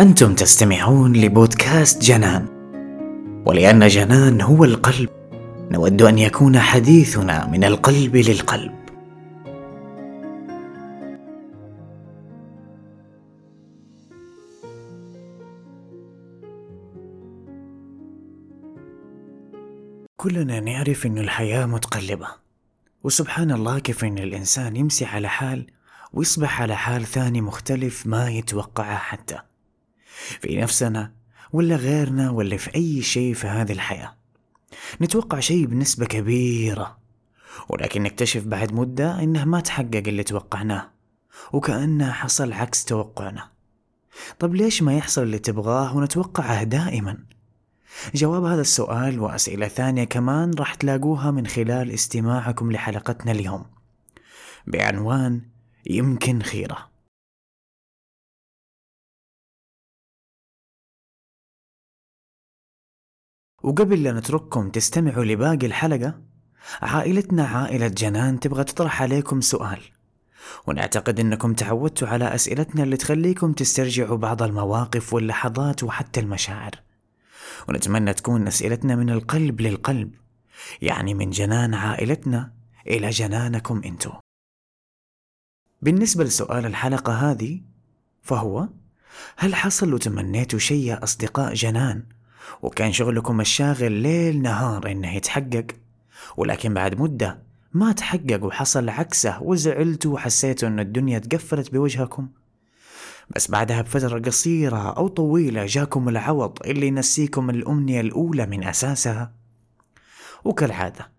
أنتم تستمعون لبودكاست جنان. ولأن جنان هو القلب نود أن يكون حديثنا من القلب للقلب. كلنا نعرف أن الحياة متقلبة. وسبحان الله كيف أن الإنسان يمسي على حال ويصبح على حال ثاني مختلف ما يتوقعه حتى. في نفسنا ولا غيرنا ولا في أي شيء في هذه الحياة. نتوقع شيء بنسبة كبيرة ولكن نكتشف بعد مدة إنه ما تحقق اللي توقعناه وكأنه حصل عكس توقعنا. طب ليش ما يحصل اللي تبغاه ونتوقعه دائما؟ جواب هذا السؤال وأسئلة ثانية كمان راح تلاقوها من خلال استماعكم لحلقتنا اليوم. بعنوان يمكن خيرة. وقبل لا نترككم تستمعوا لباقي الحلقة عائلتنا عائلة جنان تبغى تطرح عليكم سؤال. ونعتقد إنكم تعودتوا على أسئلتنا اللي تخليكم تسترجعوا بعض المواقف واللحظات وحتى المشاعر. ونتمنى تكون أسئلتنا من القلب للقلب يعني من جنان عائلتنا إلى جنانكم أنتو. بالنسبة لسؤال الحلقة هذه فهو هل حصل وتمنيتوا شيء يا أصدقاء جنان وكان شغلكم الشاغل ليل نهار إنه يتحقق. ولكن بعد مدة ما تحقق وحصل عكسه وزعلتوا وحسيتوا إن الدنيا تقفلت بوجهكم. بس بعدها بفترة قصيرة أو طويلة جاكم العوض اللي ينسيكم الأمنية الأولى من أساسها. وكالعادة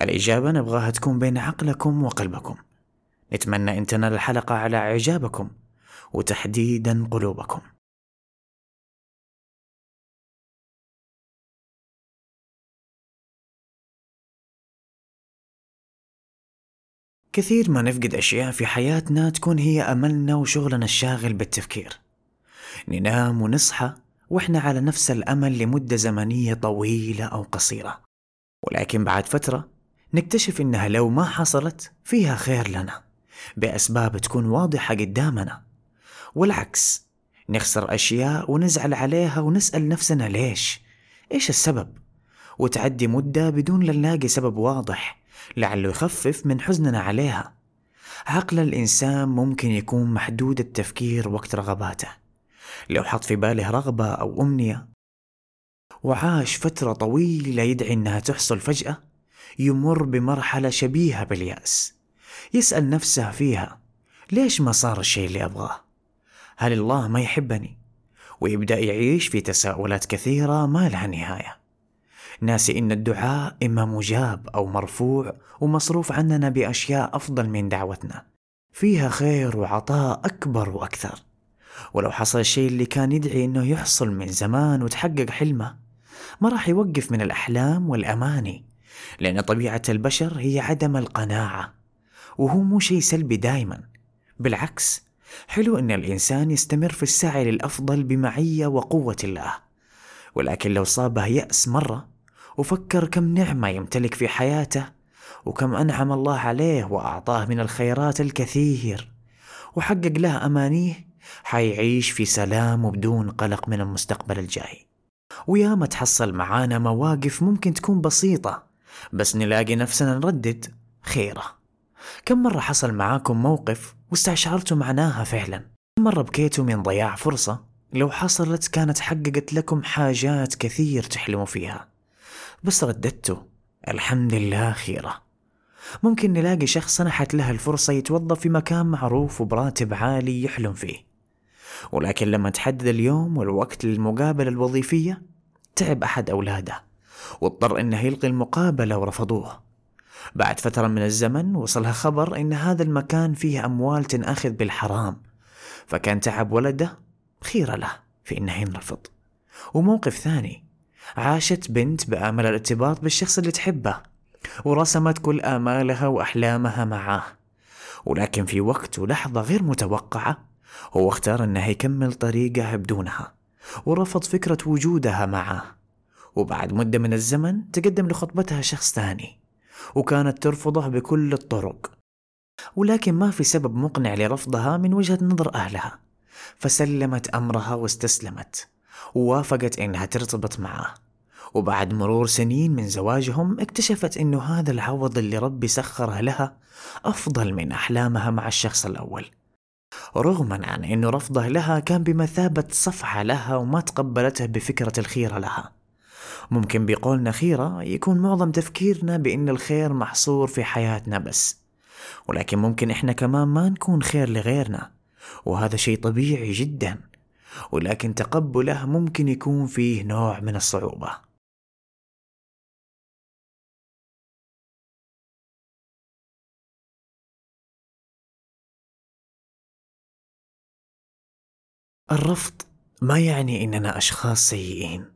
الإجابة نبغاها تكون بين عقلكم وقلبكم. نتمنى أن تنال الحلقة على إعجابكم وتحديدا قلوبكم. كثير ما نفقد أشياء في حياتنا تكون هي أملنا وشغلنا الشاغل بالتفكير. ننام ونصحى وإحنا على نفس الأمل لمدة زمنية طويلة أو قصيرة. ولكن بعد فترة نكتشف إنها لو ما حصلت فيها خير لنا بأسباب تكون واضحة قدامنا. والعكس نخسر أشياء ونزعل عليها ونسأل نفسنا ليش؟ إيش السبب؟ وتعدي مدة بدون لا نلاقي سبب واضح لعله يخفف من حزننا عليها عقل الإنسان ممكن يكون محدود التفكير وقت رغباته لو حط في باله رغبة أو أمنية وعاش فترة طويلة يدعي إنها تحصل فجأة يمر بمرحلة شبيهة باليأس يسأل نفسه فيها ليش ما صار الشيء اللي أبغاه؟ هل الله ما يحبني؟ ويبدأ يعيش في تساؤلات كثيرة ما لها نهاية ناسي إن الدعاء إما مجاب أو مرفوع ومصروف عننا بأشياء أفضل من دعوتنا. فيها خير وعطاء أكبر وأكثر. ولو حصل الشيء اللي كان يدعي إنه يحصل من زمان وتحقق حلمه ما راح يوقف من الأحلام والأماني لأن طبيعة البشر هي عدم القناعة وهو مو شيء سلبي دايما. بالعكس حلو إن الإنسان يستمر في السعي للأفضل بمعية وقوة الله ولكن لو صابه يأس مرة وفكر كم نعمة يمتلك في حياته وكم أنعم الله عليه وأعطاه من الخيرات الكثير. وحقق له أمانيه حيعيش في سلام وبدون قلق من المستقبل الجاي. وياما تحصل معانا مواقف ممكن تكون بسيطة بس نلاقي نفسنا نردد خيرة. كم مرة حصل معاكم موقف واستشعرتوا معناها فعلا؟ كم مرة بكيتوا من ضياع فرصة لو حصلت كانت حققت لكم حاجات كثير تحلموا فيها؟ بس رددتوا الحمد لله خيرة. ممكن نلاقي شخص سنحت له الفرصة يتوظف في مكان معروف وبراتب عالي يحلم فيه. ولكن لما تحدد اليوم والوقت للمقابلة الوظيفية تعب أحد أولاده واضطر إنه يلغي المقابلة ورفضوه. بعد فترة من الزمن وصلها خبر إن هذا المكان فيه أموال تنأخذ بالحرام. فكان تعب ولده خيرة له في إنه ينرفض. وموقف ثاني. عاشت بنت بآمل الارتباط بالشخص اللي تحبه ورسمت كل آمالها وأحلامها معاه ولكن في وقت ولحظة غير متوقعة هو اختار إنه يكمل طريقه بدونها ورفض فكرة وجودها معه. وبعد مدة من الزمن تقدم لخطبتها شخص ثاني وكانت ترفضه بكل الطرق. ولكن ما في سبب مقنع لرفضها من وجهة نظر أهلها فسلمت أمرها واستسلمت. ووافقت إنها ترتبط معه. وبعد مرور سنين من زواجهم اكتشفت إنه هذا العوض اللي ربي سخره لها أفضل من أحلامها مع الشخص الأول. رغما عن أنه رفضه لها كان بمثابة صفعة لها وما تقبلته بفكرة الخيرة لها. ممكن بقولنا خيرة يكون معظم تفكيرنا بأن الخير محصور في حياتنا بس. ولكن ممكن إحنا كمان ما نكون خير لغيرنا. وهذا شيء طبيعي جدا. ولكن تقبله ممكن يكون فيه نوع من الصعوبة. الرفض ما يعني إننا أشخاص سيئين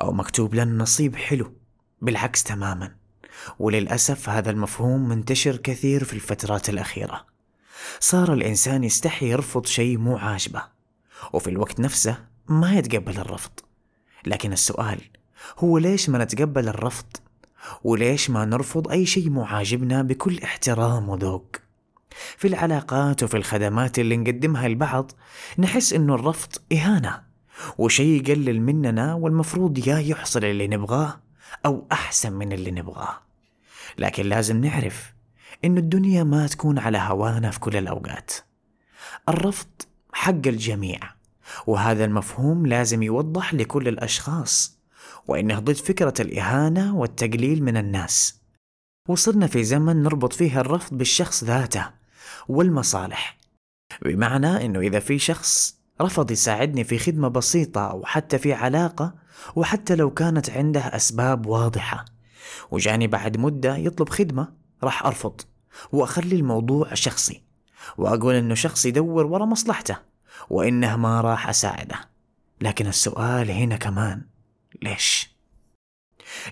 أو مكتوب لنا نصيب حلو بالعكس تماما. وللأسف هذا المفهوم منتشر كثير في الفترات الأخيرة. صار الإنسان يستحي يرفض شيء مو عاجبه. وفي الوقت نفسه ما يتقبل الرفض. لكن السؤال هو ليش ما نتقبل الرفض؟ وليش ما نرفض أي شيء مو عاجبنا بكل احترام وذوق؟ في العلاقات وفي الخدمات اللي نقدمها لبعض نحس إنه الرفض إهانة وشيء يقلل مننا والمفروض يا يحصل اللي نبغاه أو أحسن من اللي نبغاه. لكن لازم نعرف إنه الدنيا ما تكون على هوانا في كل الأوقات. الرفض حق الجميع. وهذا المفهوم لازم يوضح لكل الأشخاص وانه ضد فكرة الإهانة والتقليل من الناس. وصرنا في زمن نربط فيه الرفض بالشخص ذاته والمصالح. بمعنى إنه إذا في شخص رفض يساعدني في خدمة بسيطة أو حتى في علاقة وحتى لو كانت عنده أسباب واضحة وجاني بعد مدة يطلب خدمة راح أرفض وأخلي الموضوع شخصي. وأقول إنه شخص يدور ورا مصلحته وإنه ما راح أساعده. لكن السؤال هنا كمان ليش؟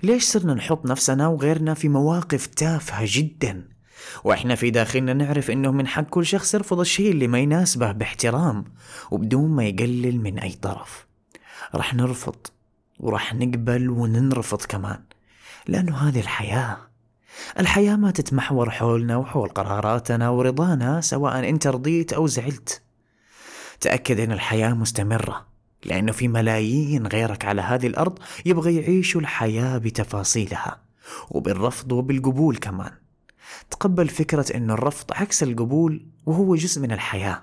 ليش صرنا نحط نفسنا وغيرنا في مواقف تافهة جدا؟ وإحنا في داخلنا نعرف إنه من حق كل شخص يرفض الشيء اللي ما يناسبه باحترام وبدون ما يقلل من أي طرف. راح نرفض وراح نقبل وننرفض كمان لأنه هذه الحياة الحياة ما تتمحور حولنا وحول قراراتنا ورضانا سواء انت رضيت أو زعلت. تأكد إن الحياة مستمرة لأنه في ملايين غيرك على هذه الأرض يبغى يعيشوا الحياة بتفاصيلها وبالرفض وبالقبول كمان. تقبل فكرة أن الرفض عكس القبول وهو جزء من الحياة.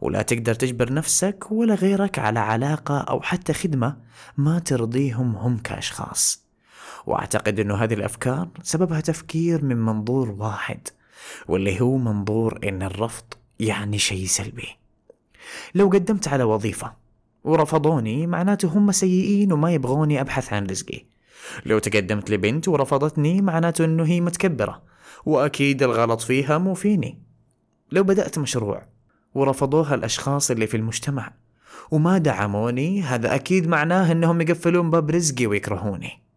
ولا تقدر تجبر نفسك ولا غيرك على علاقة أو حتى خدمة ما ترضيهم هم كأشخاص. وأعتقد أنه هذه الأفكار سببها تفكير من منظور واحد واللي هو منظور أن الرفض يعني شيء سلبي. لو قدمت على وظيفة ورفضوني معناته هم سيئين وما يبغوني أبحث عن رزقي. لو تقدمت لبنت ورفضتني معناته أنه هي متكبرة وأكيد الغلط فيها مو فيني. لو بدأت مشروع ورفضوها الأشخاص اللي في المجتمع وما دعموني هذا أكيد معناه أنهم يقفلون باب رزقي ويكرهوني.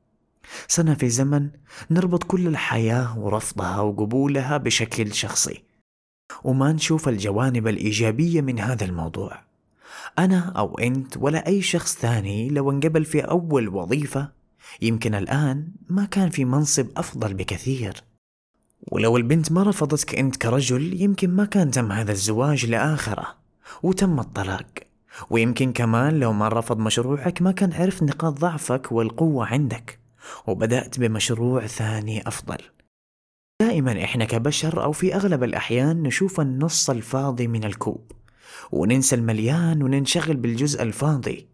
صرنا في زمن نربط كل الحياة ورفضها وقبولها بشكل شخصي وما نشوف الجوانب الإيجابية من هذا الموضوع. أنا أو أنت ولا أي شخص ثاني لو انقبل في أول وظيفة يمكن الآن ما كان في منصب أفضل بكثير. ولو البنت ما رفضتك أنت كرجل يمكن ما كان تم هذا الزواج لآخرة وتم الطلاق. ويمكن كمان لو ما رفض مشروعك ما كان عرف نقاط ضعفك والقوة عندك. وبدأت بمشروع ثاني أفضل. دائما إحنا كبشر أو في أغلب الأحيان نشوف النص الفاضي من الكوب وننسى المليان وننشغل بالجزء الفاضي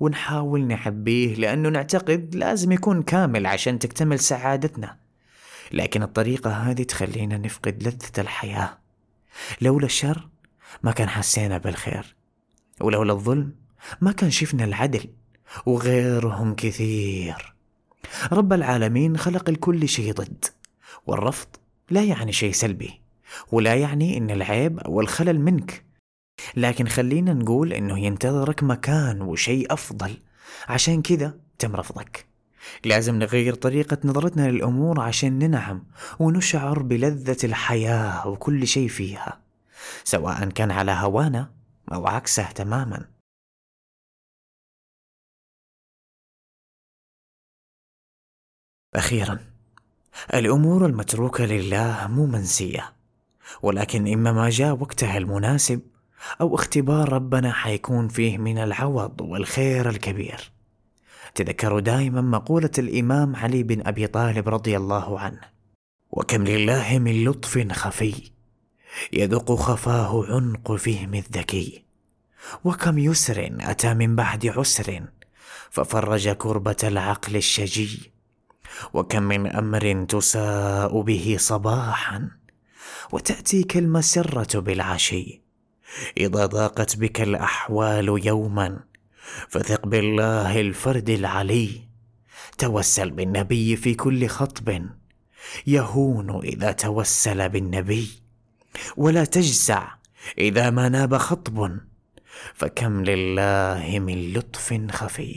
ونحاول نحبيه لأنه نعتقد لازم يكون كامل عشان تكتمل سعادتنا. لكن الطريقة هذه تخلينا نفقد لذة الحياة. لولا الشر ما كان حسينا بالخير ولولا الظلم ما كان شفنا العدل وغيرهم كثير. رب العالمين خلق الكل شيء ضد والرفض لا يعني شيء سلبي ولا يعني إن العيب أو الخلل منك. لكن خلينا نقول إنه ينتظرك مكان وشيء أفضل. عشان كذا تم رفضك. لازم نغير طريقة نظرتنا للأمور عشان ننعم ونشعر بلذة الحياة وكل شيء فيها سواء كان على هوانا أو عكسه تماما. أخيرا الأمور المتروكة لله مو منسية ولكن إما ما جاء وقتها المناسب أو اختبار ربنا حيكون فيه من العوض والخير الكبير. تذكروا دائما مقولة الإمام علي بن أبي طالب رضي الله عنه وكم لله من لطف خفي يذق خفاه عنق فهم الذكي وكم يسر أتى من بعد عسر ففرج كربة العقل الشجي وكم من أمر تساء به صباحا وتأتيك المسرة بالعشي. إذا ضاقت بك الأحوال يوما فثق بالله الفرد العلي. توسل بالنبي في كل خطب. يهون إذا توسل بالنبي. ولا تجزع إذا ما ناب خطب. فكم لله من لطف خفي.